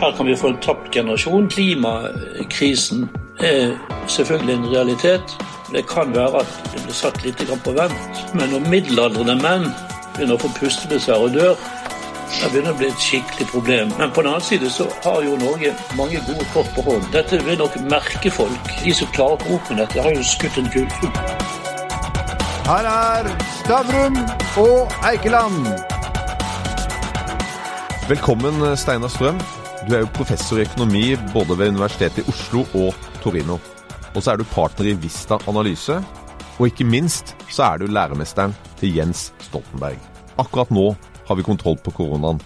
Her kan vi få en tapt generasjon. Klimakrisen er selvfølgelig en realitet. Det kan være at det blir satt litt på vent. Men når middelaldrende menn begynner å få pustebesvær og dør, da begynner det å bli et skikkelig problem. Men på den annen side så har jo Norge mange gode kort på hånd. Dette vil nok merke folk. De som klarer med dette, har jo skutt en gullfugl. Her er Stavrum og Eikeland. Velkommen, Steinar Strøm. Du er jo professor i økonomi både ved Universitetet i Oslo og Torino. Og så er du partner i Vista Analyse. Og ikke minst så er du læremesteren til Jens Stoltenberg. Akkurat nå har vi kontroll på koronaen.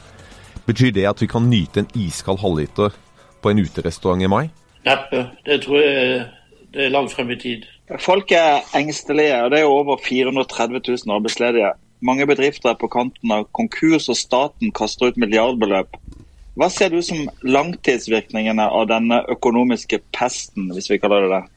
Betyr det at vi kan nyte en iskald halvliter på en uterestaurant i mai? Neppe. Det tror jeg det er langt frem i tid. Folk er engstelige, og det er over 430 000 arbeidsledige. Mange bedrifter er på kanten av konkurs, og staten kaster ut milliardbeløp. Hva ser du som langtidsvirkningene av denne økonomiske pesten, hvis vi kaller det det?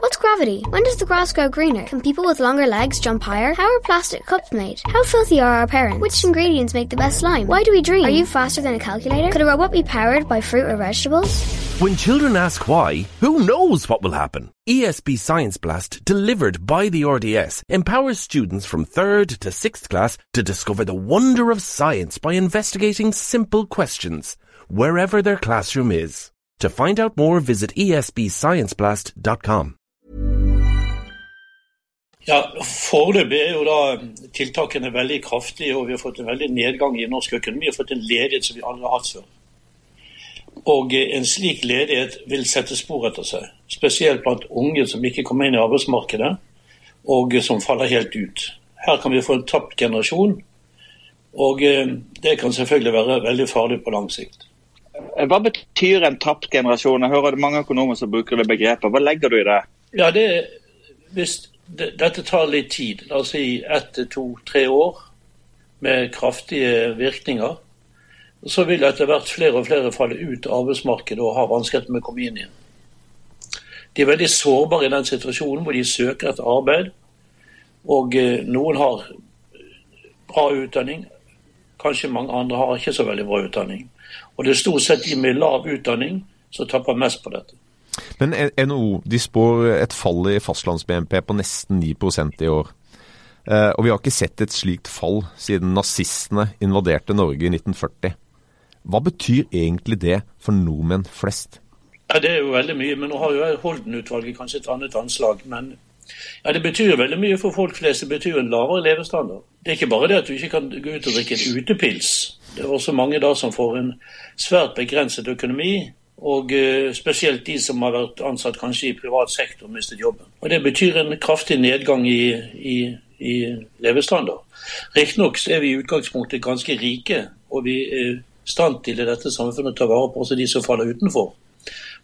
What's gravity? When does the grass grow greener? Can people with longer legs jump higher? How are plastic cups made? How filthy are our parents? Which ingredients make the best slime? Why do we dream? Are you faster than a calculator? Could a robot be powered by fruit or vegetables? When children ask why, who knows what will happen? ESB Science Blast, delivered by the RDS, empowers students from 3rd to 6th class to discover the wonder of science by investigating simple questions, wherever their classroom is. To find out more, visit esbscienceblast.com. Ja, Foreløpig er jo da tiltakene veldig kraftige, og vi har fått en veldig nedgang i norsk økonomi. Har fått en ledighet som vi aldri har hatt før. Og en slik ledighet vil sette spor etter seg. Spesielt blant unge som ikke kommer inn i arbeidsmarkedet, og som faller helt ut. Her kan vi få en tapt generasjon, og det kan selvfølgelig være veldig farlig på lang sikt. Hva betyr en tapt generasjon? Jeg hører det mange økonomer som bruker det begrepet. Hva legger du i det? Ja, det, hvis det, Dette tar litt tid, la oss si ett to-tre år med kraftige virkninger så vil etter hvert flere og flere falle ut av arbeidsmarkedet og ha vanskeligheter med å komme inn igjen. De er veldig sårbare i den situasjonen hvor de søker etter arbeid. Og noen har bra utdanning, kanskje mange andre har ikke så veldig bra utdanning. Og det er stort sett de med lav utdanning som tapper mest på dette. Men NHO de spår et fall i fastlands-BNP på nesten 9% i år. Og vi har ikke sett et slikt fall siden nazistene invaderte Norge i 1940. Hva betyr egentlig det for nordmenn flest? Ja, Det er jo veldig mye, men nå har jo Holden-utvalget kanskje et annet anslag. Men ja, det betyr veldig mye for folk flest. Det betyr en lavere levestandard. Det er ikke bare det at du ikke kan gå ut og drikke en utepils. Det er også mange da som får en svært begrenset økonomi. Og uh, spesielt de som har vært ansatt kanskje i privat sektor mistet jobben. Og Det betyr en kraftig nedgang i, i, i levestandard. Riktignok er vi i utgangspunktet ganske rike, og vi er i stand til i dette samfunnet å ta vare på også de som faller utenfor.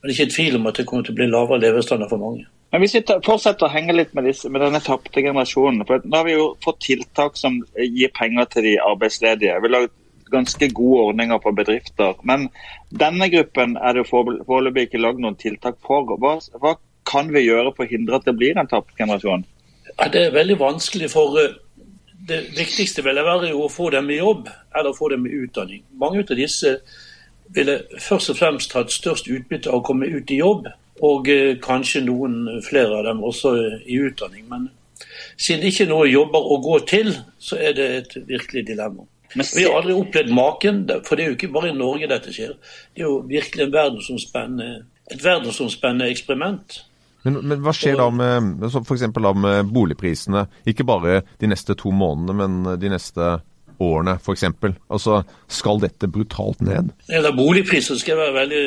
Men det er ikke tvil om at det kommer til å bli lavere levestandard for mange. Men Hvis vi fortsetter å henge litt med, disse, med denne tapte generasjonen for Nå har vi jo fått tiltak som gir penger til de arbeidsledige. Vi har ganske gode ordninger for bedrifter. Men denne gruppen er det foreløpig ikke lagd noen tiltak for. Hva, hva, kan vi gjøre for å hindre at det blir en tapt generasjon? Ja, det er veldig vanskelig for det viktigste vil være å få dem i jobb eller få dem i utdanning. Mange av disse ville først og fremst hatt størst utbytte av å komme ut i jobb, og kanskje noen flere av dem også i utdanning. Men siden det ikke er noe jobber å gå til, så er det et virkelig dilemma. Vi har aldri opplevd maken, for det er jo ikke bare i Norge dette skjer. Det er jo virkelig verdensomspennende, et verdensomspennende eksperiment. Men, men, hva skjer da med f.eks. med boligprisene? Ikke bare de neste to månedene, men de neste årene f.eks. Altså, skal dette brutalt ned? Gjelder boligpriser skal jeg være veldig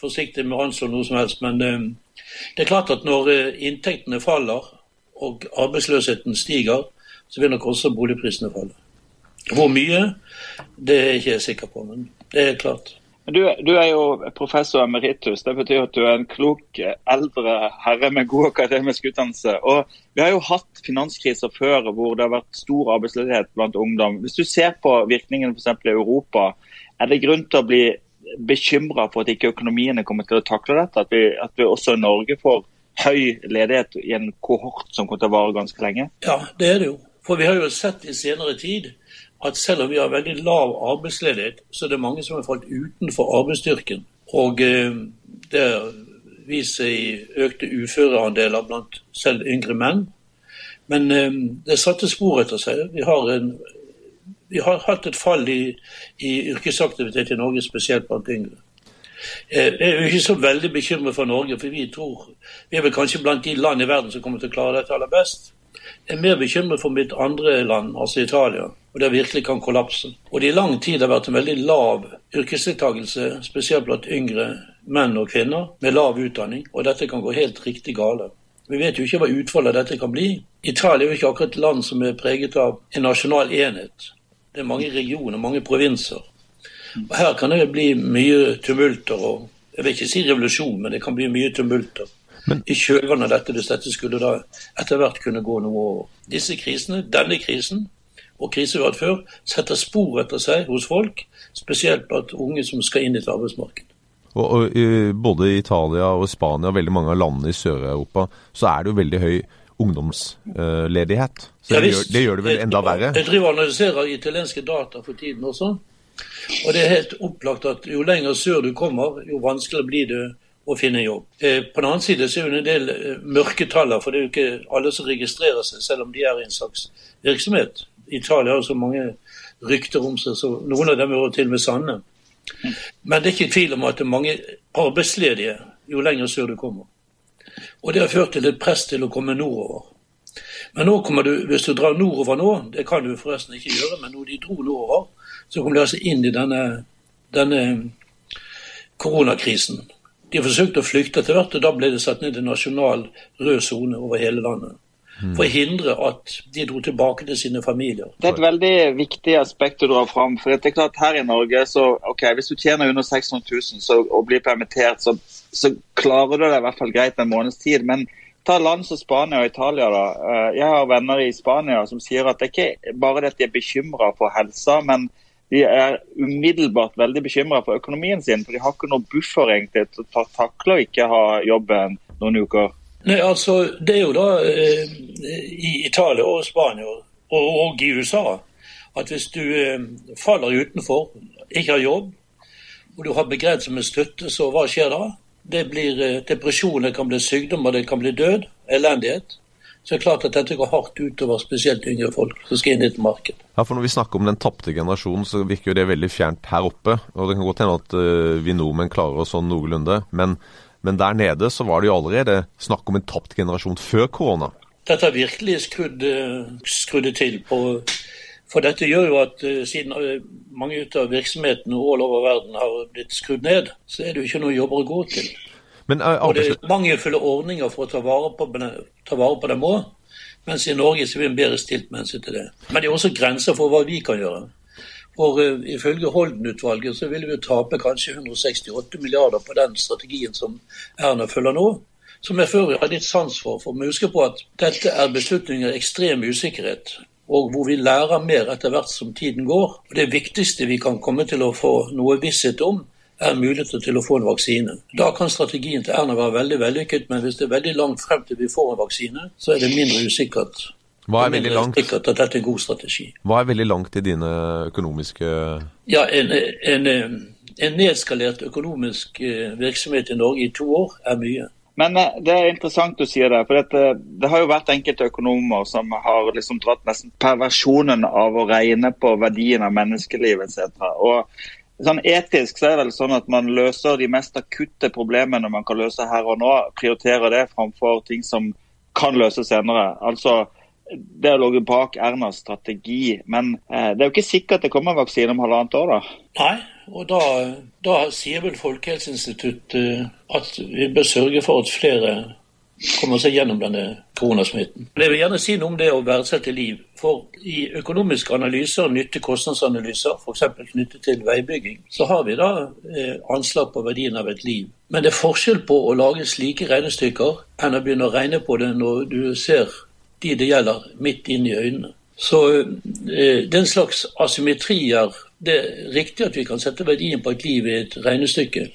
forsiktig med å anslå noe som helst. Men uh, det er klart at når uh, inntektene faller og arbeidsløsheten stiger, så vil nok også boligprisene falle. Hvor mye, det er jeg ikke sikker på, men det er klart. Du, du, er jo professor emeritus. Det betyr at du er en klok, eldre herre med god akademisk utdannelse. Og Vi har jo hatt finanskriser før hvor det har vært stor arbeidsledighet blant ungdom. Hvis du ser på virkningen f.eks. i Europa, er det grunn til å bli bekymra for at ikke økonomiene kommer til å takle dette? At vi, at vi også i Norge får høy ledighet i en kohort som kommer til å vare ganske lenge? Ja, det er det jo. For vi har jo sett i senere tid at selv om vi har veldig lav arbeidsledighet, så er det mange som har falt utenfor arbeidsstyrken. Og eh, det viser i økte uføreandeler blant selv yngre menn. Men eh, det satte spor etter seg. Vi har, en, vi har hatt et fall i, i, yrkesaktivitet i Norge, spesielt blant yngre. Eh, jeg er jo ikke så veldig bekymret for Norge, for vi tror vi er vel kanskje blant de land i verden som kommer til å klare dette aller best. Er mer bekymret for mitt andre land, altså Italia, og det virkelig kan kollapse. Og det i lang tid har vært en veldig lav yrkesdeltakelse, spesielt blant yngre menn og kvinner med lav utdanning, og dette kan gå helt riktig gale. Vi vet jo ikke hva utfallet dette kan bli. Italia er jo ikke akkurat et land som er preget av en nasjonal enhet. Det er mange regioner, mange provinser. Og Her kan det bli mye tumulter, og jeg vil ikke si revolusjon, men det kan bli mye tumulter. Men, I kjølvannet av dette, hvis dette skulle da etter hvert kunne gå noe over. Disse krisene, denne krisen, og kriser vi har hatt før, setter spor etter seg hos folk, spesielt blant unge som skal inn i et arbeidsmarked. Og, og Både i Italia og Spania og veldig mange av landene i Sør-Europa så er det jo veldig høy ungdomsledighet. Så ja, det, gjør, det, gjør, det vel enda verre? Jeg driver og analyserer italienske data for tiden også. Og det er helt opplagt at jo lenger sør du kommer, jo vanskeligere blir det å finne jobb. Eh, på den annen side så er det en del eh, mørketaller, for det er jo ikke alle som registrerer seg, selv om de er i en slags virksomhet. Italia har så mange rykter om seg, så noen av dem er til og med sanne. Men det er ikke tvil om at det er mange arbeidsledige jo lenger sør du kommer. Og det har ført til et press til å komme nordover. Men nå kommer du, hvis du drar nordover nå, det kan du forresten ikke gjøre, men når de dro nordover, så kom de altså inn i denne, denne koronakrisen. De forsøkte å flykte etter hvert, og da ble det satt ned en nasjonal rød sone over hele landet. Mm. For å hindre at de dro tilbake til sine familier. Det er et veldig viktig aspekt å dra fram. For det er klart Her i Norge, så ok, hvis du tjener under 600 000 så, og blir permittert, så, så, klarer du det i hvert fall greit en måneds tid. Men ta land som Spania og Italia. da. Eh, jeg har venner i Spania som sier at det er ikke bare det at de er bekymra for helsa, men de er umiddelbart veldig bekymra for økonomien sin. For de har ikke noe buffer egentlig til å takle å ikke ha jobben noen uker. Nei, altså, Det er jo da eh, i Italia og Spania og, og, i USA at hvis du eh, faller utenfor, ikke har jobb, og du har begrenset med støtte, så hva skjer da? Det blir eh, depresjon, det kan bli sykdom, og det kan bli død. Elendighet. Så det er klart at dette går hardt utover spesielt yngre folk som skal inn i et marked. Ja, for Når vi snakker om den tapte generasjonen, så virker jo det veldig fjernt her oppe. Og det kan godt hende at uh, vi nordmenn klarer oss sånn noenlunde. Men men der nede så var det jo allerede snakk om en tapt generasjon før korona. Dette har virkelig skrudd, eh, skrudd til på For dette gjør jo at uh, siden mange av virksomhetene all over verden har blitt skrudd ned, så er det jo ikke noen jobber å gå til. Men, uh, og det er mangelfulle ordninger for å ta vare på, ta vare på dem òg. Mens i Norge så blir vi bedre stilt med hensyn til det. Men det er også grenser for hva vi kan gjøre. For uh, ifølge Holden-utvalget så vil vi tape kanskje 168 milliarder på den strategien som Erna følger nå. Som jeg før har litt sans for. For vi husker på at dette er beslutninger i ekstrem usikkerhet. Og hvor vi lærer mer etter hvert som tiden går. Og Det viktigste vi kan komme til å få noe visshet om, er muligheter til å få en vaksine. Da kan strategien til Erna være veldig vellykket, men hvis det er veldig langt frem til vi får en vaksine, så er det mindre usikkert hva er veldig langt? Sikkert at dette er en god strategi. Hva er veldig langt i dine økonomiske Ja, En, en, en nedskalert økonomisk eh, virksomhet i Norge i to år er mye. Men eh, det er interessant du sier det. for Det, det har jo vært enkelte økonomer som har liksom dratt nesten perversjonen av å regne på verdien av menneskelivet etc. Og sånn Etisk så er det vel sånn at man løser de mest akutte problemene man kan løse her og nå. Prioriterer det framfor ting som kan løses senere. Altså det ligget bak Ernas strategi. Men eh, det er jo ikke sikkert det kommer vaksine om halvannet år, da. Nei, og da, da sier vel Folkehelseinstituttet at vi bør sørge for at flere kommer seg gjennom denne koronasmitten. Jeg vil gjerne si noe om det å verdsette liv. For i økonomiske analyser, nytte-kostnadsanalyser, f.eks. knyttet til veibygging, så har vi da eh, anslag på verdien av et liv. Men det er forskjell på å lage slike regnestykker enn å begynne å regne på det når du ser de det gjelder, midt inn i øynene. Så eh, den slags asymmetrier Det er riktig at vi kan sette verdien på et liv i et regnestykke,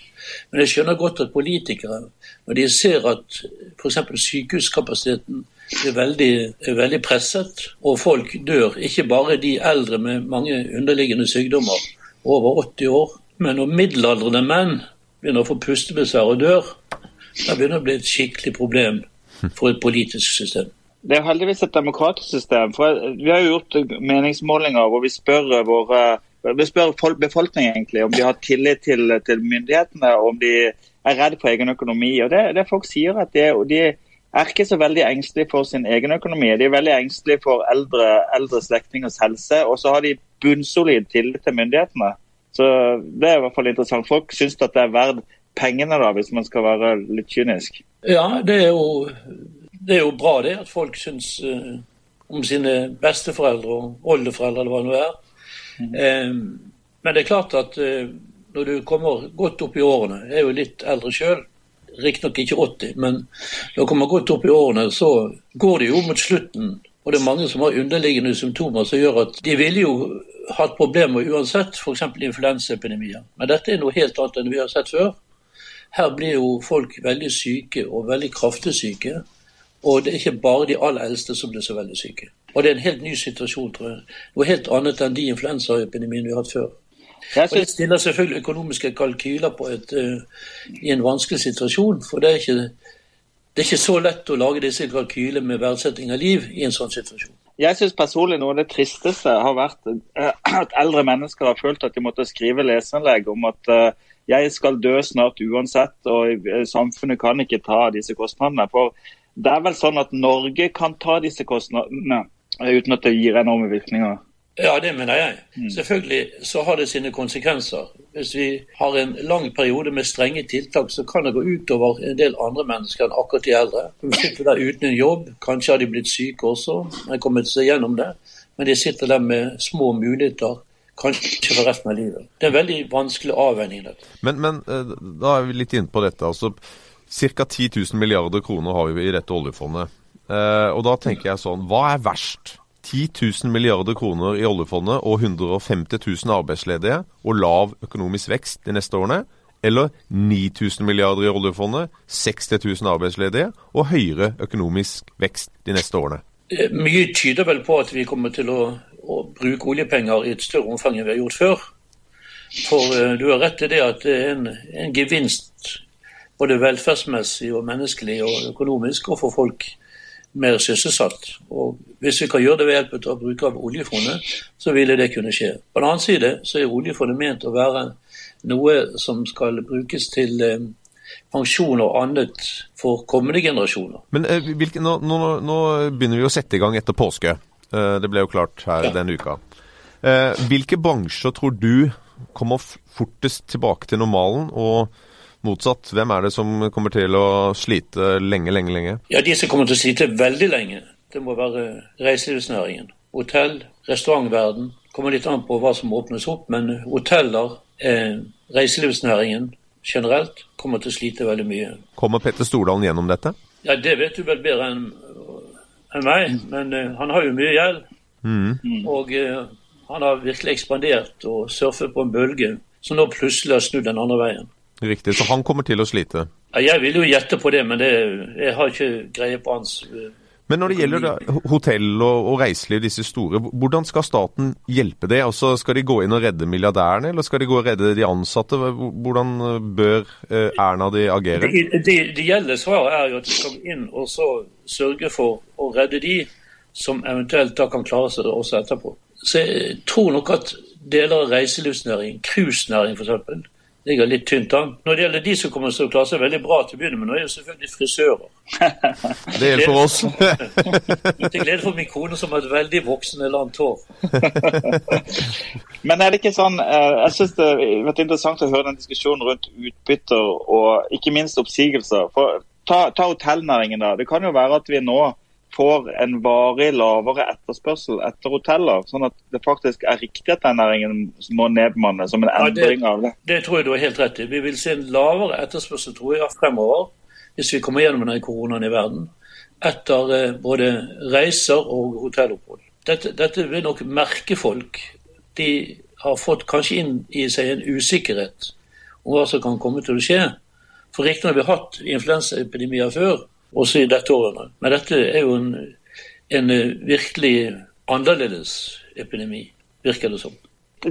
men jeg skjønner godt at politikere, når de ser at f.eks. sykehuskapasiteten er veldig, er veldig presset, og folk dør. Ikke bare de eldre med mange underliggende sykdommer over 80 år, men når middelaldrende menn begynner å få pustebesvær og dør, da begynner det å bli et skikkelig problem for et politisk system. Det er heldigvis et demokratisk system. for Vi har jo gjort meningsmålinger hvor vi spør, våre, vi spør befolkningen egentlig om de har tillit til, til myndighetene, om de er redd for egen økonomi. Og det, det folk sier at de, de, er ikke så veldig engstelige for sin egen økonomi. De er veldig engstelige for eldre, eldre slektningers helse, og så har de bunnsolid tillit til myndighetene. Så Det er i hvert fall interessant. Folk syns at det er verdt pengene, da, hvis man skal være litt kynisk. Ja, det er jo, det er jo bra det, at folk syns uh, om sine besteforeldre og oldeforeldre, eller hva det nå er. Mm. Um, men det er klart at uh, når du kommer godt opp i årene, jeg er jo litt eldre sjøl, riktignok ikke 80, men når du kommer godt opp i årene, så går det jo mot slutten. Og det er mange som har underliggende symptomer som gjør at de ville jo hatt problemer uansett, f.eks. influensaepidemier. Men dette er noe helt annet enn vi har sett før. Her blir jo folk veldig syke, og veldig kraftig syke. Og det er ikke bare de aller eldste som blir så veldig syke. Og det er en helt ny situasjon, tror jeg. Noe helt annet enn de influensaepidemiene vi har hatt før. Og Det stiller selvfølgelig økonomiske kalkyler på et, uh, i en vanskelig situasjon. For det er, ikke, det er ikke så lett å lage disse kalkylene med verdsetting av liv i en sånn situasjon. Jeg syns personlig noe av det tristeste har vært eh, at eldre mennesker har følt at de måtte skrive leserinnlegg om at eh, jeg skal dø snart uansett, og samfunnet kan ikke ta disse kostnadene. For det er vel sånn at Norge kan ta disse kostnadene uten at det gir enorme virkninger. Ja, det mener jeg. Mm. Selvfølgelig så har det sine konsekvenser. Hvis vi har en lang periode med strenge tiltak, så kan det gå utover en del andre mennesker enn akkurat de eldre. De sitter der uten en jobb, kanskje har de blitt syke også, men kommet seg gjennom det. Men de sitter der med små muligheter, kanskje for resten av livet. Det er en veldig vanskelig avveining. dette. Men, men eh, da er vi litt inne på dette. altså Ca. 10 000 milliarder kroner har vi i dette oljefondet. Eh, og da tenker jeg sånn, hva er verst? 10 000 milliarder kroner i oljefondet og 150 000 arbeidsledige og lav økonomisk vekst de neste årene? Eller 9000 milliarder i oljefondet, 60 000 arbeidsledige og høyere økonomisk vekst de neste årene? Eh, mye tyder vel på at vi kommer til å, å bruke oljepenger i et større omfang enn vi har gjort før. For uh, du har rett i det at det er en, en gevinst både velferdsmessig og menneskelig og økonomisk å få folk mer sysselsatt. Og Hvis vi kan gjøre det ved hjelp av bruk av oljefondet, så ville det kunne skje. På den annen side så er oljefondet ment å være noe som skal brukes til eh, pensjon og annet for kommende generasjoner. Men eh, hvilke, nå, nå, nå, begynner vi å sette i gang etter påske. Eh, det ble jo klart her ja. denne uka. Eh, hvilke bransjer tror du kommer fortest tilbake til normalen? og Motsatt, hvem er det som kommer til å slite lenge, lenge, lenge? Ja, De som kommer til å slite veldig lenge, det må være reiselivsnæringen. Hotell, restaurantverden. Kommer litt an på hva som åpnes opp, men hoteller, eh, reiselivsnæringen generelt, kommer til å slite veldig mye. Kommer Petter Stordalen gjennom dette? Ja, Det vet du vel bedre enn en meg, men eh, han har jo mye gjeld. Mm. Og eh, han har virkelig ekspandert og surfet på en bølge som nå plutselig har snudd den andre veien. Riktig, så han kommer til å slite? Ja, jeg vil jo gjette på det, men det, jeg har ikke greie på hans eh, men når det gjelder hotell og, og, reiseliv, disse store, hvordan skal staten hjelpe det? Altså, skal de gå inn og redde milliardærene, eller skal de gå og redde de ansatte? Hvordan bør eh, Erna de agere? Det, det, det gjelder svaret er jo at de skal inn og så sørge for å redde de som eventuelt da kan klare seg også etterpå. Så jeg tror nok at deler av reiselivsnæringen, cruisenæringen f.eks., ligger litt tynt an. Når det gjelder de som kommer til å klare seg veldig bra til å begynne med, nå er jo selvfølgelig frisører. Det gjelder for oss. til glede for min kone som har et veldig voksende langt hår. Men er det ikke sånn eh, Jeg syns det har vært interessant å høre den diskusjonen rundt utbytter og ikke minst oppsigelser. For ta, ta hotellnæringen, da. Det kan jo være at vi nå får en varig lavere etterspørsel etter hoteller, sånn at det faktisk er riktig at den næringen må nedbemanne som en endring ja, det, av det? Det tror jeg du har helt rett i. Vi vil se en lavere etterspørsel tror jeg, fremover, hvis vi kommer gjennom denne koronaen i verden, etter eh, både reiser og hotellopphold. Dette, dette vil nok merke folk. De har fått kanskje inn i seg en usikkerhet om hva som kan komme til å skje. For riktignok har vi hatt influensaepidemier før, også i dette året. Men dette er jo en, en virkelig annerledes epidemi, virker det som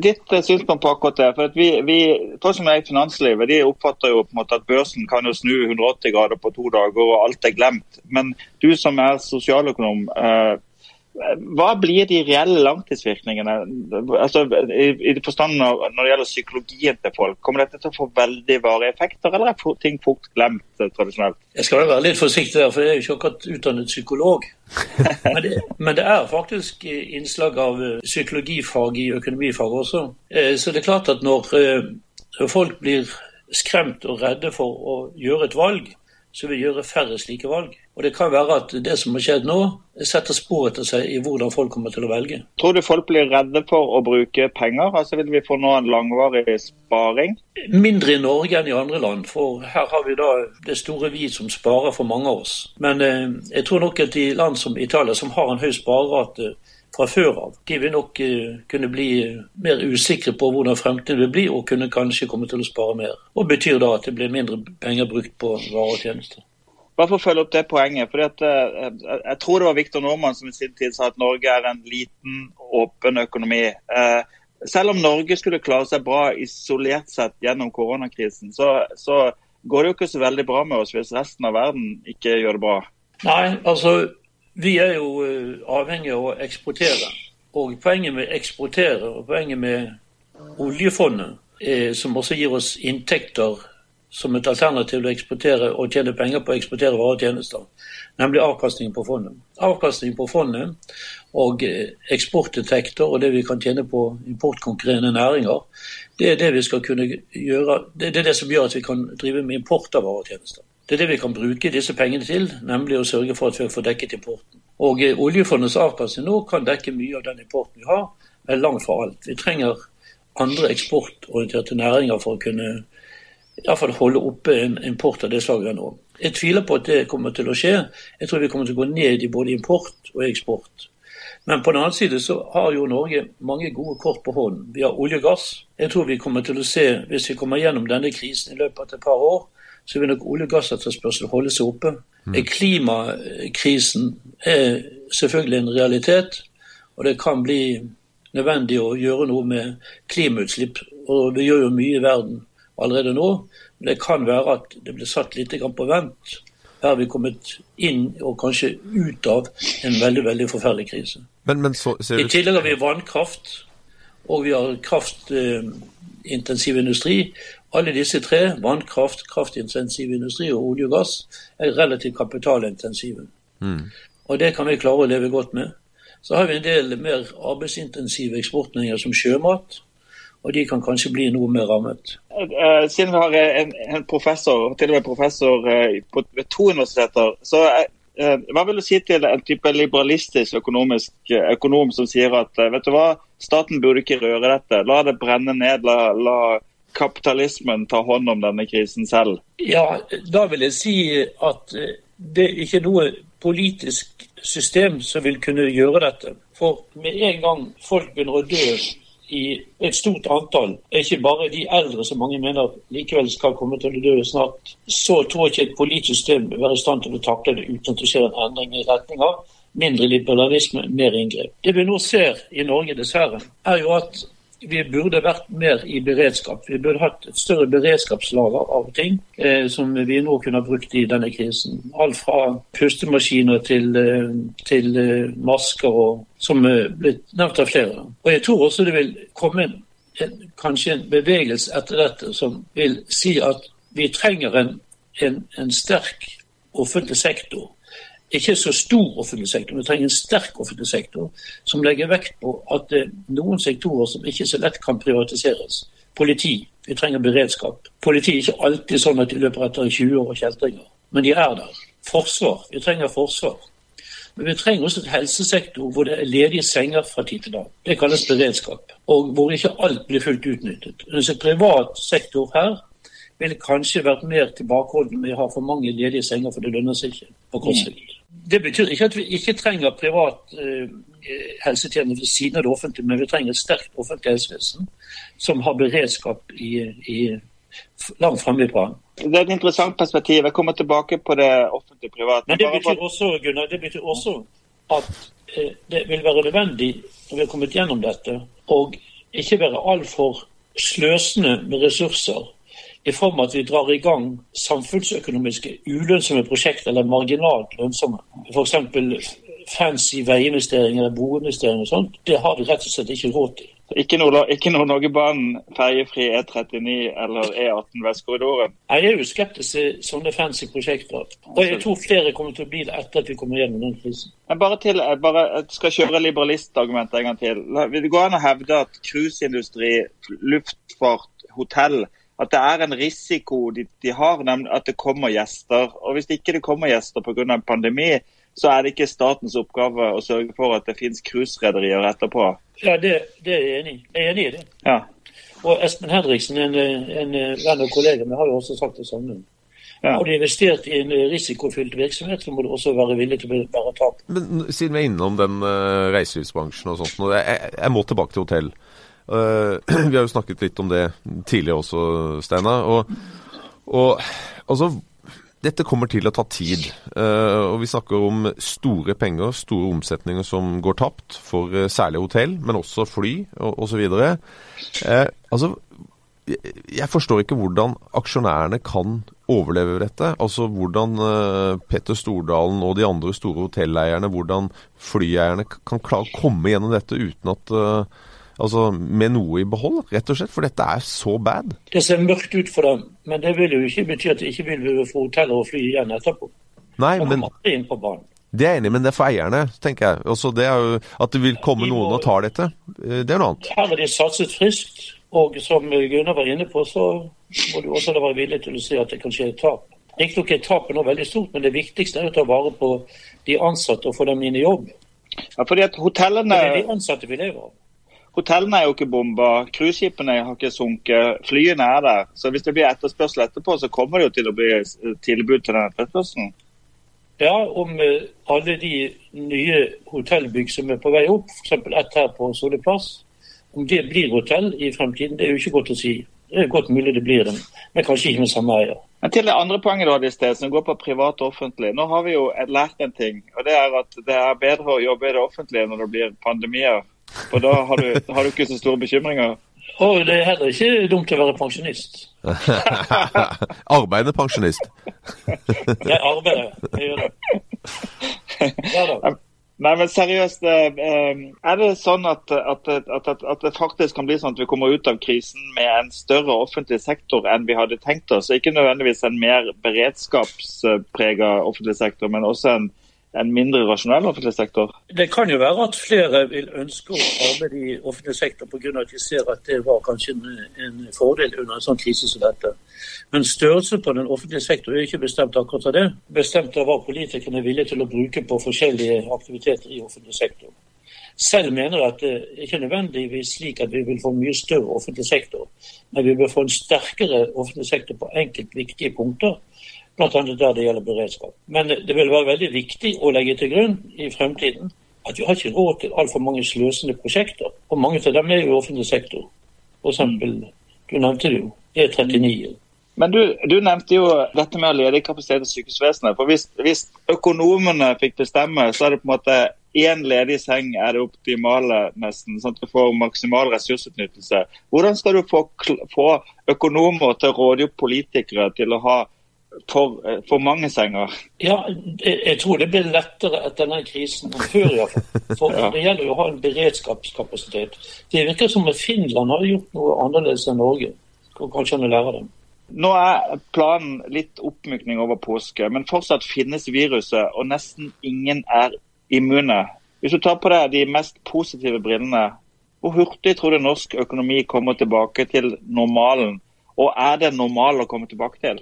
ditt eh, synspunkt på akkurat det. for vi, vi for som er i finanslivet de oppfatter jo på en måte at børsen kan jo snu 180 grader på to dager, og alt er glemt. Men du som er sosialøkonom, eh, hva blir de reelle langtidsvirkningene altså, i, i forstand av, når det gjelder psykologien til folk? Kommer dette til å få veldig varige effekter, eller er ting fort glemt eh, tradisjonelt? Jeg skal være litt forsiktig der, for jeg er jo ikke akkurat utdannet psykolog. men, det, men, det, er faktisk innslag av eh, psykologifag i økonomifag også. Eh, så det er klart at når folk blir skremt og redde for å gjøre et valg, så vil gjøre færre slike valg. Og Det kan være at det som har skjedd nå, setter spor etter seg i hvordan folk kommer til å velge. Tror du folk blir redde for å bruke penger? Altså Vil vi få nå en langvarig sparing? Mindre i Norge enn i andre land, for her har vi da det store vi som sparer for mange av oss. Men eh, jeg tror nok at i land som Italia, som har en høy sparerate, fra før av. De vil nok uh, kunne bli mer usikre på hvordan fremtiden vil bli, og kunne kanskje komme til å spare mer. Og betyr da at det blir mindre penger brukt på varer og tjenester. Bare for å følge opp det poenget. fordi at uh, Jeg tror det var Viktor Normann som i sin tid sa at Norge er en liten, åpen økonomi. Selv om Norge skulle klare seg bra isolert sett gjennom koronakrisen, så, så går det jo ikke så veldig bra med oss hvis resten av verden ikke gjør det bra. Nei, altså vi er jo eh, avhengig av å eksportere. Og poenget med eksportere og poenget med oljefondet, eh, som også gir oss inntekter som et alternativ til å eksportere og tjene penger på å eksportere varer og tjenester, nemlig avkastningen på fondet. Avkastningen på fondet og eh, eksportinntekter og det vi kan tjene på importkonkurrerende næringer, det er det vi skal kunne gjøre, det er det som gjør at vi kan drive med import av varer og tjenester. Det er det vi kan bruke disse pengene til, nemlig å sørge for at vi får dekket importen. Og eh, Oljefondets avkastning nå kan dekke mye av den importen vi har, men langt fra alt. Vi trenger andre eksportorienterte næringer for å kunne i hvert fall holde oppe en import av det slaget nå. Jeg tviler på at det kommer til å skje. Jeg tror vi kommer til å gå ned i både import og eksport. Men på den annen side så har jo Norge mange gode kort på hånden. Vi har olje og gass. Jeg tror vi kommer til å se, hvis vi kommer gjennom denne krisen i løpet av et par år, så vil nok olje- og gassetterspørsel holde seg oppe. Mm. Klimakrisen er selvfølgelig en realitet, og det kan bli nødvendig å gjøre noe med klimautslipp. Og vi gjør jo mye i verden allerede nå, men det kan være at det blir satt litt på vent. Her har vi kommet inn og kanskje ut av en veldig veldig forferdelig krise. Men, men så, I tillegg har vi vannkraft, og vi har kraftintensiv industri. Alle disse tre, vannkraft, kraftintensiv industri og olje og gass, er relativt kapitalintensive. Mm. Og det kan vi klare å leve godt med. Så har vi en del mer arbeidsintensive eksportnæringer som sjømat, og de kan kanskje bli noe mer rammet. Uh, siden vi har en, en, professor, til og med professor uh, på, ved to universiteter, så hva vil du si til en type liberalistisk økonomisk økonom som sier at vet du hva, staten burde ikke røre dette, la det brenne ned, la, la kapitalismen ta hånd om denne krisen selv? Ja, da vil jeg si at eh, det er ikke noe politisk system som vil kunne gjøre dette. For med en gang folk begynner å dø i et stort antall, ikke bare de eldre som mange mener likevel skal komme til å dø snart, så tror ikke et politisk system vil være i stand til å takle det uten at det skjer en endring i retning av mindre liberalisme, mer inngrep. Det vi nå ser i Norge, dessverre, er jo at vi burde vært mer i beredskap. Vi burde hatt et større beredskapslager av ting eh, som vi nå kunne brukt i denne krisen. Alt fra pustemaskiner til, eh, til eh, masker, og, som er blitt nevnt av flere. Og Jeg tror også det vil komme en, en, kanskje en bevegelse etter dette som vil si at vi trenger en, en, en sterk offentlig sektor ikke så stor offentlig sektor, vi trenger en sterk offentlig sektor som legger vekt på at det er noen sektorer som ikke så lett kan privatiseres. Politi. Vi trenger beredskap. Politi er ikke alltid sånn at de løper etter 20 år og kjeltringer, men de er der. Forsvar. Vi trenger forsvar. Men vi trenger også et helsesektor hvor det er ledige senger fra tid til dag. Det kalles beredskap. Og hvor ikke alt blir fullt utnyttet. Mens en privat sektor her ville kanskje vært mer tilbakeholden med å ha for mange ledige senger, for det lønner seg ikke på kort sikt. Det betyr ikke at vi ikke trenger privat eh, helsetjeneste ved siden av det offentlige, men vi trenger et sterkt offentlig helsevesen som har beredskap i, i langt fremme i planen. Det er et interessant perspektiv. Jeg kommer tilbake på det offentlig-private. Men det betyr også, Gunnar, det betyr også at eh, det vil være nødvendig når vi har kommet gjennom dette, å ikke være altfor sløsende med ressurser i form av at vi drar i gang samfunnsøkonomiske ulønnsomme prosjekter, eller marginalt lønnsomme. F.eks. fancy veiinvesteringer eller boinvesteringer og sånt. Det har vi rett og slett ikke råd til. Ikke når noen banen Norgebanen, ferjefri E39 eller E18 Vestkorridoren? Jeg er jo skeptisk til sånne fancy prosjekter. Og jeg tror flere kommer til å bli det etter at vi kommer gjennom den krisen. Jeg bare, til, jeg bare skal kjøre liberalistargumentet en gang til. Vil det gå an å hevde at cruiseindustri, luftfart, hotell at det er en risiko de, de har, nemlig at det kommer gjester. Og Hvis ikke det kommer gjester pga. pandemi, så er det ikke statens oppgave å sørge for at det finnes cruiserederier etterpå. Ja, det, det, er jeg enig i. Jeg er enig i det. Ja. Og Espen Henriksen, en, en venn og kollega har jo også sagt det samme. Ja. Har du investert i en risikofylt virksomhet, så må du også være villig til å bære tap. Men siden vi er innom den uh, reiselivsbransjen og sånt, og jeg, jeg, må tilbake til hotell. Uh, vi har jo snakket litt om det tidligere også, Steinar. Og, og, altså, dette kommer til å ta tid. Uh, og vi snakker om store penger, store omsetninger som går tapt for uh, særlig hotell, men også fly og osv. Uh, altså, jeg forstår ikke hvordan aksjonærene kan overleve dette. Altså hvordan Petter Stordalen og de andre store hotelleierne, hvordan flyeierne kan klare å komme gjennom dette uten at Altså med noe i behold, rett og slett. For dette er så bad. Det ser mørkt ut for dem, men det vil jo ikke bety at de ikke vil få hoteller og fly igjen etterpå. Nei, men. Det er jeg enig men det er for eierne, tenker jeg. Også det er jo At det vil komme noen og ta dette, det er noe annet. Her har de satset friskt, og som Gunnar var inne på, så må du også være villig til å si at det kan skje et tap. Riktignok er tapet nå veldig stort, men det viktigste er å ta vare på de ansatte og få dem inn i jobb. Ja, fordi at hotellene... Det er de ansatte vi lever av. Hotellene er jo ikke bomba, cruiseskipene har ikke sunket, flyene er der. Så hvis det blir etterspørsel etterpå, så kommer det jo til å bli tilbud til den etterspørselen. Ja, om alle de nye hotellbygg som er på vei opp, f.eks. ett her på Solli plass, om det blir hotell i fremtiden, det er jo ikke godt å si. Det er godt mulig det blir det, men kanskje ikke med samme eier. Men til det andre poenget du hadde i sted, som går på privat og offentlig. Nå har vi jo lært en ting, og det er at det er bedre å jobbe i det offentlige når det blir pandemier. For da har du, har du ikke så store bekymringer. Og det er heller ikke dumt å være pensjonist. Arbeidende pensjonist. jeg arbeider, jeg gjør det. Ja da. Nei, men seriøst. Er det sånn at, at, at, at, det faktisk kan bli sånn at vi kommer ut av krisen med en større offentlig sektor enn vi hadde tenkt oss? Ikke nødvendigvis en mer beredskapsprega offentlig sektor, men også en en mindre rasjonell offentlig sektor? Det kan jo være at flere vil ønske å arbeide i offentlig sektor pga. at de ser at det var kanskje en, en, fordel under en sånn krise som dette. Men størrelsen på den offentlige sektor er ikke bestemt akkurat av det. Bestemt av hva politikerne er villige til å bruke på forskjellige aktiviteter i offentlig sektor. Selv mener jeg at det ikke nødvendigvis slik at vi vil få mye større offentlig sektor, men vi bør få en sterkere offentlig sektor på enkelt viktige punkter bl.a. der det gjelder beredskap. Men det vil være veldig viktig å legge til grunn i fremtiden at vi har ikke råd til altfor mange sløsende prosjekter. Og mange av dem er jo i offentlig sektor. For eksempel, du nevnte det jo, E39. Men du, du, nevnte jo dette med å lede kapasitet i sykehusvesenet. For hvis, hvis, økonomene fikk bestemme, så er det på en måte én ledig seng er det optimale, nesten. sånn at du får maksimal ressursutnyttelse. Hvordan skal du få, få økonomer til å opp politikere til å ha for, eh, for, mange senger? Ja, jeg tror det blir lettere etter denne krisen enn før. Ja. For ja. det gjelder jo å ha en beredskapskapasitet. Det virker som at Finland har gjort noe annerledes enn Norge. Kanskje han lære dem. Nå er planen litt oppmykning over påske, men fortsatt finnes viruset, og nesten ingen er immune. Hvis du tar på deg de mest positive brillene, hvor hurtig tror du norsk økonomi kommer tilbake til normalen? Og er det normal å komme tilbake til?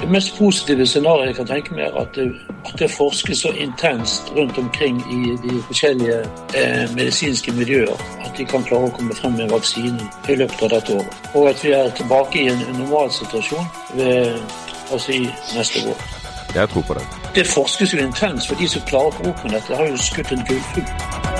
Det mest positive scenarioet jeg kan tenke meg, er at det, at det forskes så intenst rundt omkring i de forskjellige eh, medisinske miljøer at de kan klare å komme frem med vaksinen i løpet av dette året. Og at vi er tilbake i en normal situasjon ved altså i neste år. Jeg tror på det. Det forskes jo intenst, for de som klarer å få opp med dette, har jo skutt en gullfugl.